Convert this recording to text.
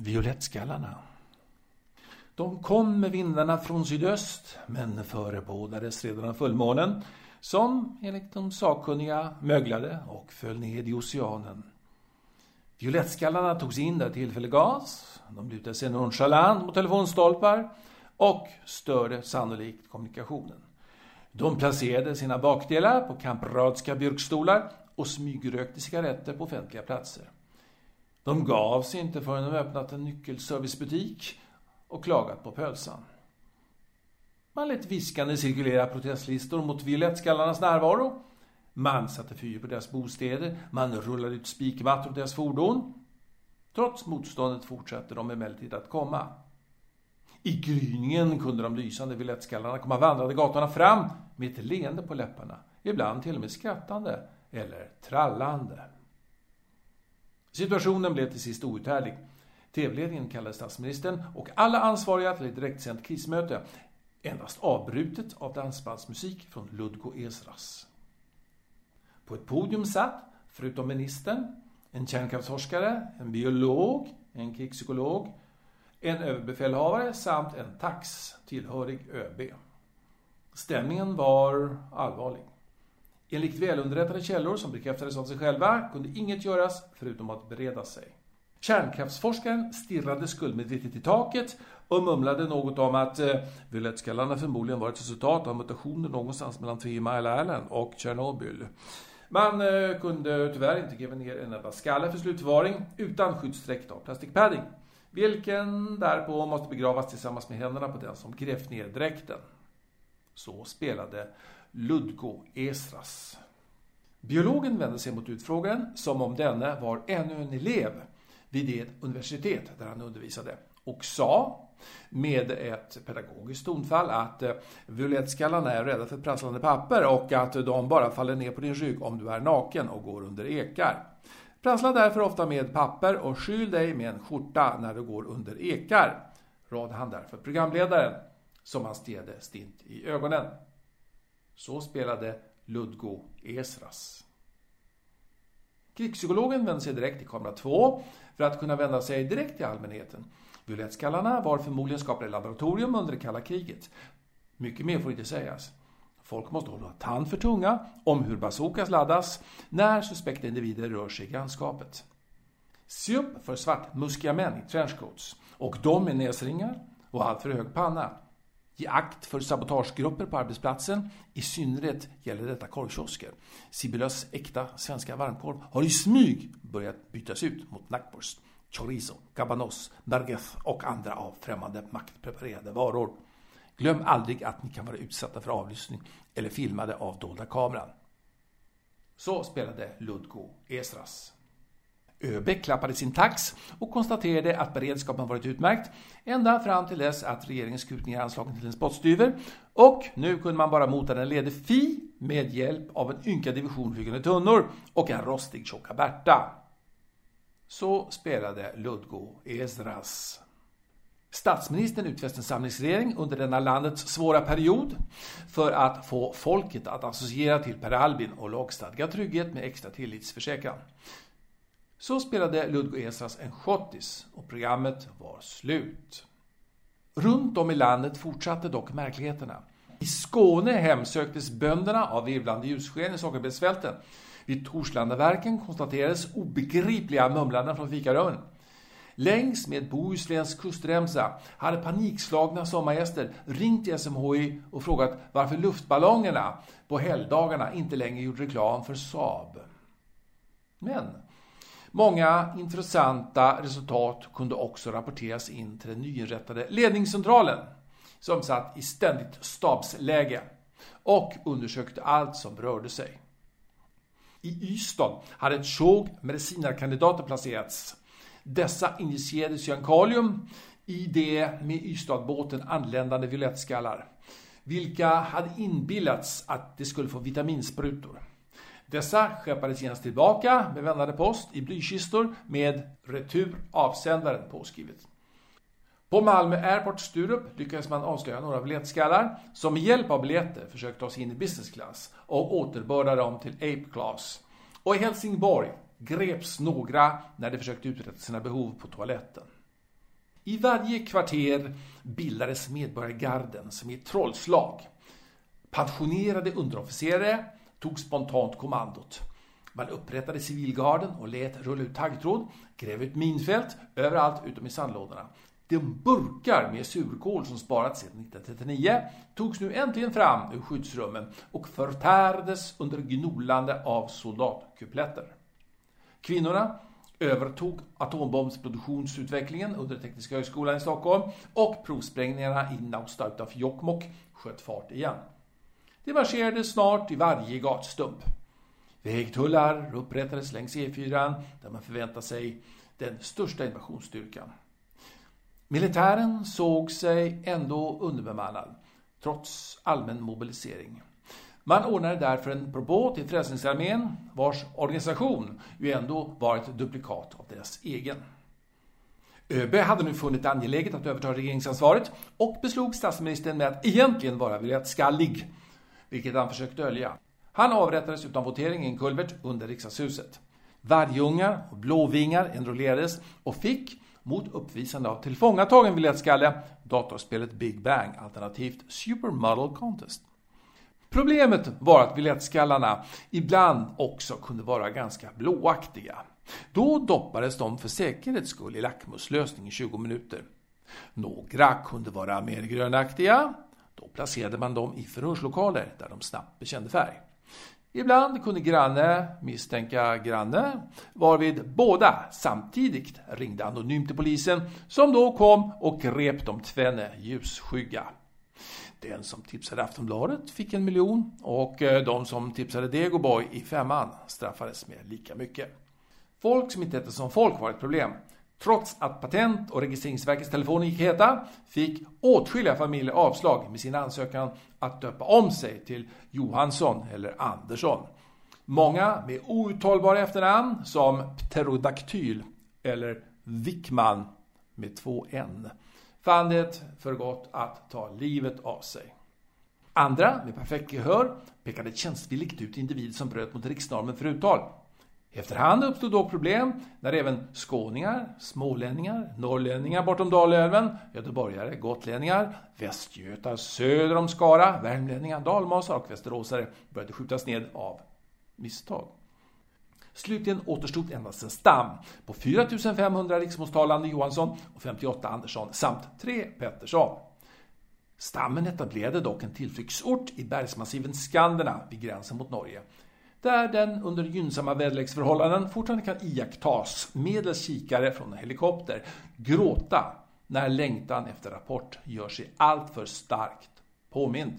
Violettskallarna. De kom med vindarna från sydöst, men förebådades redan av fullmånen, som enligt de sakkunniga möglade och föll ned i oceanen. Violettskallarna tog sig in där tillfälle gas, De lutade sig nonchalant mot telefonstolpar och störde sannolikt kommunikationen. De placerade sina bakdelar på kampradska björkstolar och smygrökte cigaretter på offentliga platser. De gav sig inte förrän de öppnat en nyckelservicebutik och klagat på pölsan. Man lät viskande cirkulera protestlistor mot violettskallarnas närvaro. Man satte fyr på deras bostäder, man rullade ut spikmattor på deras fordon. Trots motståndet fortsatte de emellertid att komma. I gryningen kunde de lysande violettskallarna komma vandrande gatorna fram med ett leende på läpparna, ibland till och med skrattande eller trallande. Situationen blev till sist outhärdlig. TV-ledningen kallade statsministern och alla ansvariga till ett direktsänt krismöte, endast avbrutet av dansbandsmusik från Ludgo Esras. På ett podium satt, förutom ministern, en kärnkraftsforskare, en biolog, en krigspsykolog, en överbefälhavare samt en tax tillhörig ÖB. Stämningen var allvarlig. Enligt välunderrättade källor som bekräftades av sig själva kunde inget göras förutom att bereda sig. Kärnkraftsforskaren stirrade skuldmedvetet i taket och mumlade något om att eh, violettskallarna förmodligen var ett resultat av mutationer någonstans mellan Three Mile Island och Tjernobyl. Man eh, kunde tyvärr inte gräva ner en enda skalle för slutförvaring utan skyddsdräkt av plastikpadding, vilken därpå måste begravas tillsammans med händerna på den som grävt ner dräkten. Så spelade Ludgo Esras. Biologen vände sig mot utfrågaren som om denne var ännu en elev vid det universitet där han undervisade och sa med ett pedagogiskt tonfall att eh, violettskallarna är rädda för prasslande papper och att de bara faller ner på din rygg om du är naken och går under ekar. Prassla därför ofta med papper och skyl dig med en skjorta när du går under ekar, rådde han därför programledaren, som han stirrade stint i ögonen. Så spelade Ludgo Esras. Krigspsykologen vände sig direkt till kamera 2 för att kunna vända sig direkt till allmänheten. Violettskallarna var förmodligen skapade i laboratorium under det kalla kriget. Mycket mer får inte sägas. Folk måste hålla tand för tunga om hur bazookas laddas när suspekta individer rör sig i grannskapet. Se upp för svartmuskiga män i trenchcoats och de med näsringar och alltför hög panna. Ge akt för sabotagegrupper på arbetsplatsen. I synnerhet gäller detta korvkiosker. Sibylös äkta svenska varmkorv har i smyg börjat bytas ut mot nackborst, chorizo, cabanos, merguez och andra av främmande makt preparerade varor. Glöm aldrig att ni kan vara utsatta för avlyssning eller filmade av dolda kameran. Så spelade Ludgo Esras. ÖB klappade sin tax och konstaterade att beredskapen varit utmärkt ända fram till dess att regeringen skurit ner anslagen till en spottstyver och nu kunde man bara mota den lede Fi med hjälp av en ynka division flygande tunnor och en rostig tjocka Berta. Så spelade Ludgo Esras. Statsministern utfäste en samlingsregering under denna landets svåra period för att få folket att associera till Per Albin och lagstadga trygghet med extra tillitsförsäkran. Så spelade Ludgo Esras en schottis och programmet var slut. Runt om i landet fortsatte dock märkligheterna. I Skåne hemsöktes bönderna av virvlande ljussken i sockerbetsfälten. Vid Torslandaverken konstaterades obegripliga mumlanden från fikarummen. Längs med Bohusläns kustremsa hade panikslagna sommargäster ringt till SMHI och frågat varför luftballongerna på helgdagarna inte längre gjorde reklam för Saab. Men Många intressanta resultat kunde också rapporteras in till den nyinrättade ledningscentralen som satt i ständigt stabsläge och undersökte allt som rörde sig. I Ystad hade ett tjog medicinarkandidater placerats. Dessa injicerade cyankalium i det med Ystadbåten anländande violettskallar, vilka hade inbillats att de skulle få vitaminsprutor. Dessa skeppades genast tillbaka med vändande post i blykistor med retur avsändaren påskrivet. På Malmö Airport Sturup lyckades man avslöja några biljettskallar som med hjälp av biljetter försökte ta sig in i business class och återbörda dem till Ape Class. Och i Helsingborg greps några när de försökte uträtta sina behov på toaletten. I varje kvarter bildades medborgargarden som i ett trollslag. Pensionerade underofficerare tog spontant kommandot. Man upprättade civilgarden och lät rulla ut taggtråd, gräva ut minfält överallt utom i sandlådorna. De burkar med surkål som sparats sedan 1939 togs nu äntligen fram ur skyddsrummen och förtärdes under gnolande av soldatkupletter. Kvinnorna övertog atombombsproduktionsutvecklingen under Tekniska högskolan i Stockholm och provsprängningarna i Nausta utanför Jokkmokk sköt fart igen. Det marscherade snart i varje gatstump. Vägtullar upprättades längs E4 där man förväntade sig den största invasionsstyrkan. Militären såg sig ändå underbemannad, trots allmän mobilisering. Man ordnade därför en propå till Frälsningsarmén, vars organisation ju ändå var ett duplikat av deras egen. ÖB hade nu funnit det angeläget att överta regeringsansvaret och beslog statsministern med att egentligen vara Viljat skallig, vilket han försökt dölja. Han avrättades utan votering i en kulvert under riksdagshuset. Vargungar och blåvingar enrollerades och fick, mot uppvisande av tillfångatagen biljettskalle, datorspelet Big Bang alternativt Supermodel Contest. Problemet var att biljettskallarna ibland också kunde vara ganska blåaktiga. Då doppades de för säkerhets skull i lackmuslösning i 20 minuter. Några kunde vara mer grönaktiga. Då placerade man dem i förhörslokaler där de snabbt bekände färg. Ibland kunde granne misstänka granne, varvid båda samtidigt ringde anonymt till polisen som då kom och grep de tvenne ljusskygga. Den som tipsade Aftonbladet fick en miljon och eh, de som tipsade Degoboy i femman straffades med lika mycket. Folk som inte hette som folk var ett problem. Trots att Patent- och registreringsverkets telefon gick heta fick åtskilliga familjer avslag med sin ansökan att döpa om sig till Johansson eller Andersson. Många med outtalbara efternamn som Pterodaktyl eller Wickman med två N fann det för gott att ta livet av sig. Andra, med perfekt gehör, pekade tjänstvilligt ut individer som bröt mot riksnormen för uttal. Efterhand uppstod dock problem när även skåningar, smålänningar, norrlänningar bortom Dalälven, göteborgare, gotlänningar, västgötar söder om Skara, värmlänningar, dalmasar och västeråsare började skjutas ned av misstag. Slutligen återstod endast en stam på 4500 riksmålstalande Johansson och 58 Andersson samt 3 Pettersson. Stammen etablerade dock en tillflyktsort i bergsmassiven Skanderna vid gränsen mot Norge där den under gynnsamma väderleksförhållanden fortfarande kan iakttas medelst kikare från en helikopter gråta när längtan efter rapport gör sig alltför starkt påmind.